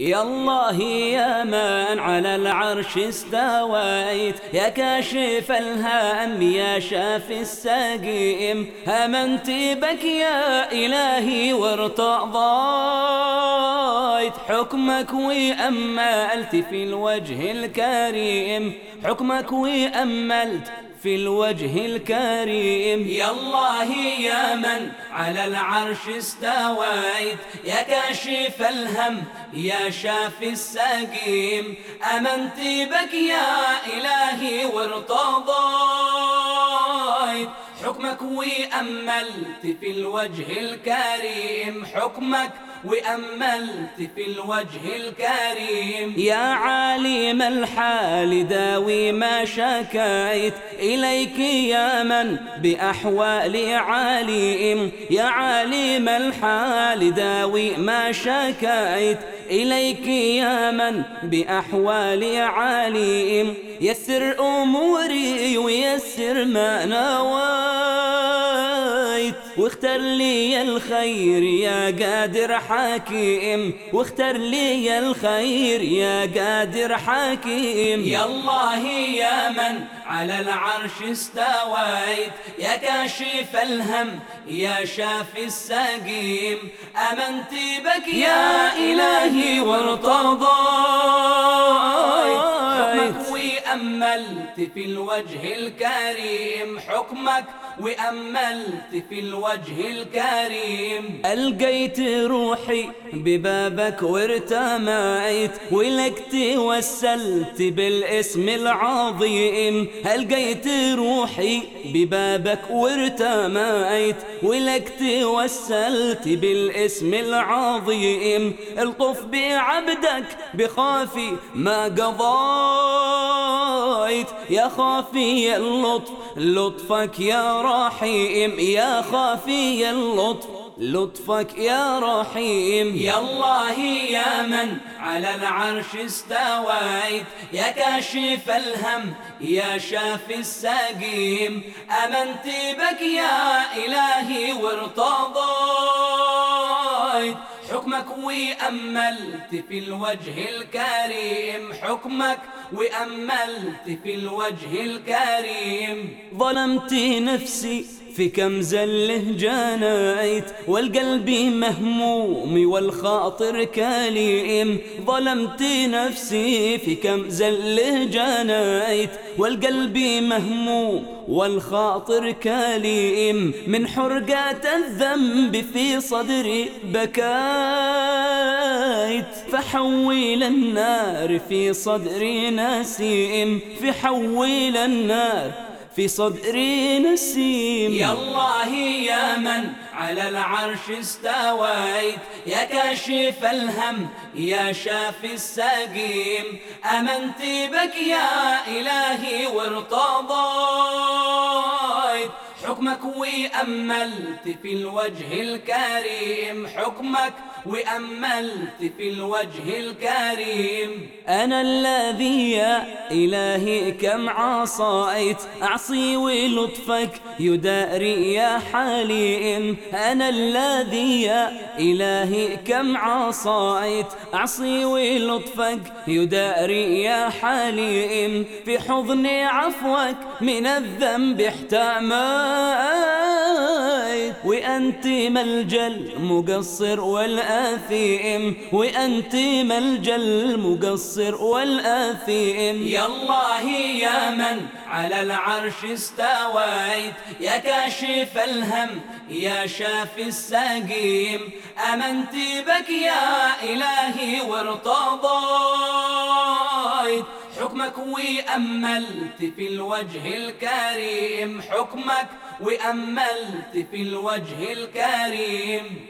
يا الله يا من على العرش استويت يا كاشف الهام يا شافي السقيم. همنت بك يا إلهي وارتضيت حكمك وأملت في الوجه الكريم. حكمك وأملت في الوجه الكريم. يا الله يا من على العرش استويت يا كاشف الهم يا شافي السقيم. أمنت بك يا إلهي وارتضيت. حكمك وأملت في الوجه الكريم. حكمك وأملت في الوجه الكريم. يا عالم الحال داوي ما شكيت إليك يا من بأحوالي عالم يا عالم الحال داوي ما شكيت إليك يا من بأحوالي عالم يسر أموري ويسر ما نويت واختر لي الخير يا قادر حكيم واختر لي الخير يا قادر حكيم يا الله يا من على العرش استويت. يا كاشف الهم يا شافي السقيم. أمنت بك يا إلهي وارتضيت. وأملت في الوجه الكريم حكمك وأملت في الوجه الكريم. ألقيت روحي ببابك وارتميت ولك توسلت بالاسم العظيم. ألقيت روحي ببابك وارتميت ولك توسلت بالاسم العظيم. الطف بعبدك بخافي ما قضيت يا خافي اللطف لطفك يا رحيم يا خافي اللطف لطفك يا رحيم. يا الله يا من على العرش استويت يا كاشف الهم يا شافي السقيم. أمنت بك يا إلهي وارتضيت. حكمك وأملت في الوجه الكريم حكمك وأملت في الوجه الكريم. ظلمت نفسي في كم زله جنيت والقلب مهموم والخاطر كليم. ظلمت نفسي في كم زله جنيت والقلب مهموم والخاطر كليم. من حرقة الذنب في صدري بكيت فحول النار في صدري نسيم. فحول النار في صدري نسيم. يا الله يا من على العرش استويت يا كاشف الهم يا شافي السقيم. أمنت بك يا إلهي وارتضيت. حكمك وأملت في الوجه الكريم. حكمك وأملت في الوجه الكريم. أنا الذي يا إلهي كم عصيت؟ أعصي ولطفك يداري يا حليم. أنا الذي يا إلهي كم عصيت؟ أعصي ولطفك يداري يا حليم. في حضن عفوك من الذنب وأنت ملجأ المقصر والآثيم وأنت ملجأ المقصر والآثيم. يا الله يا من على العرش استويت يا كاشف الهم يا شافي السقيم. أمنت بك يا إلهي وارتضيت. حكمك وأملت في الوجه الكريم. حكمك وأملت في الوجه الكريم.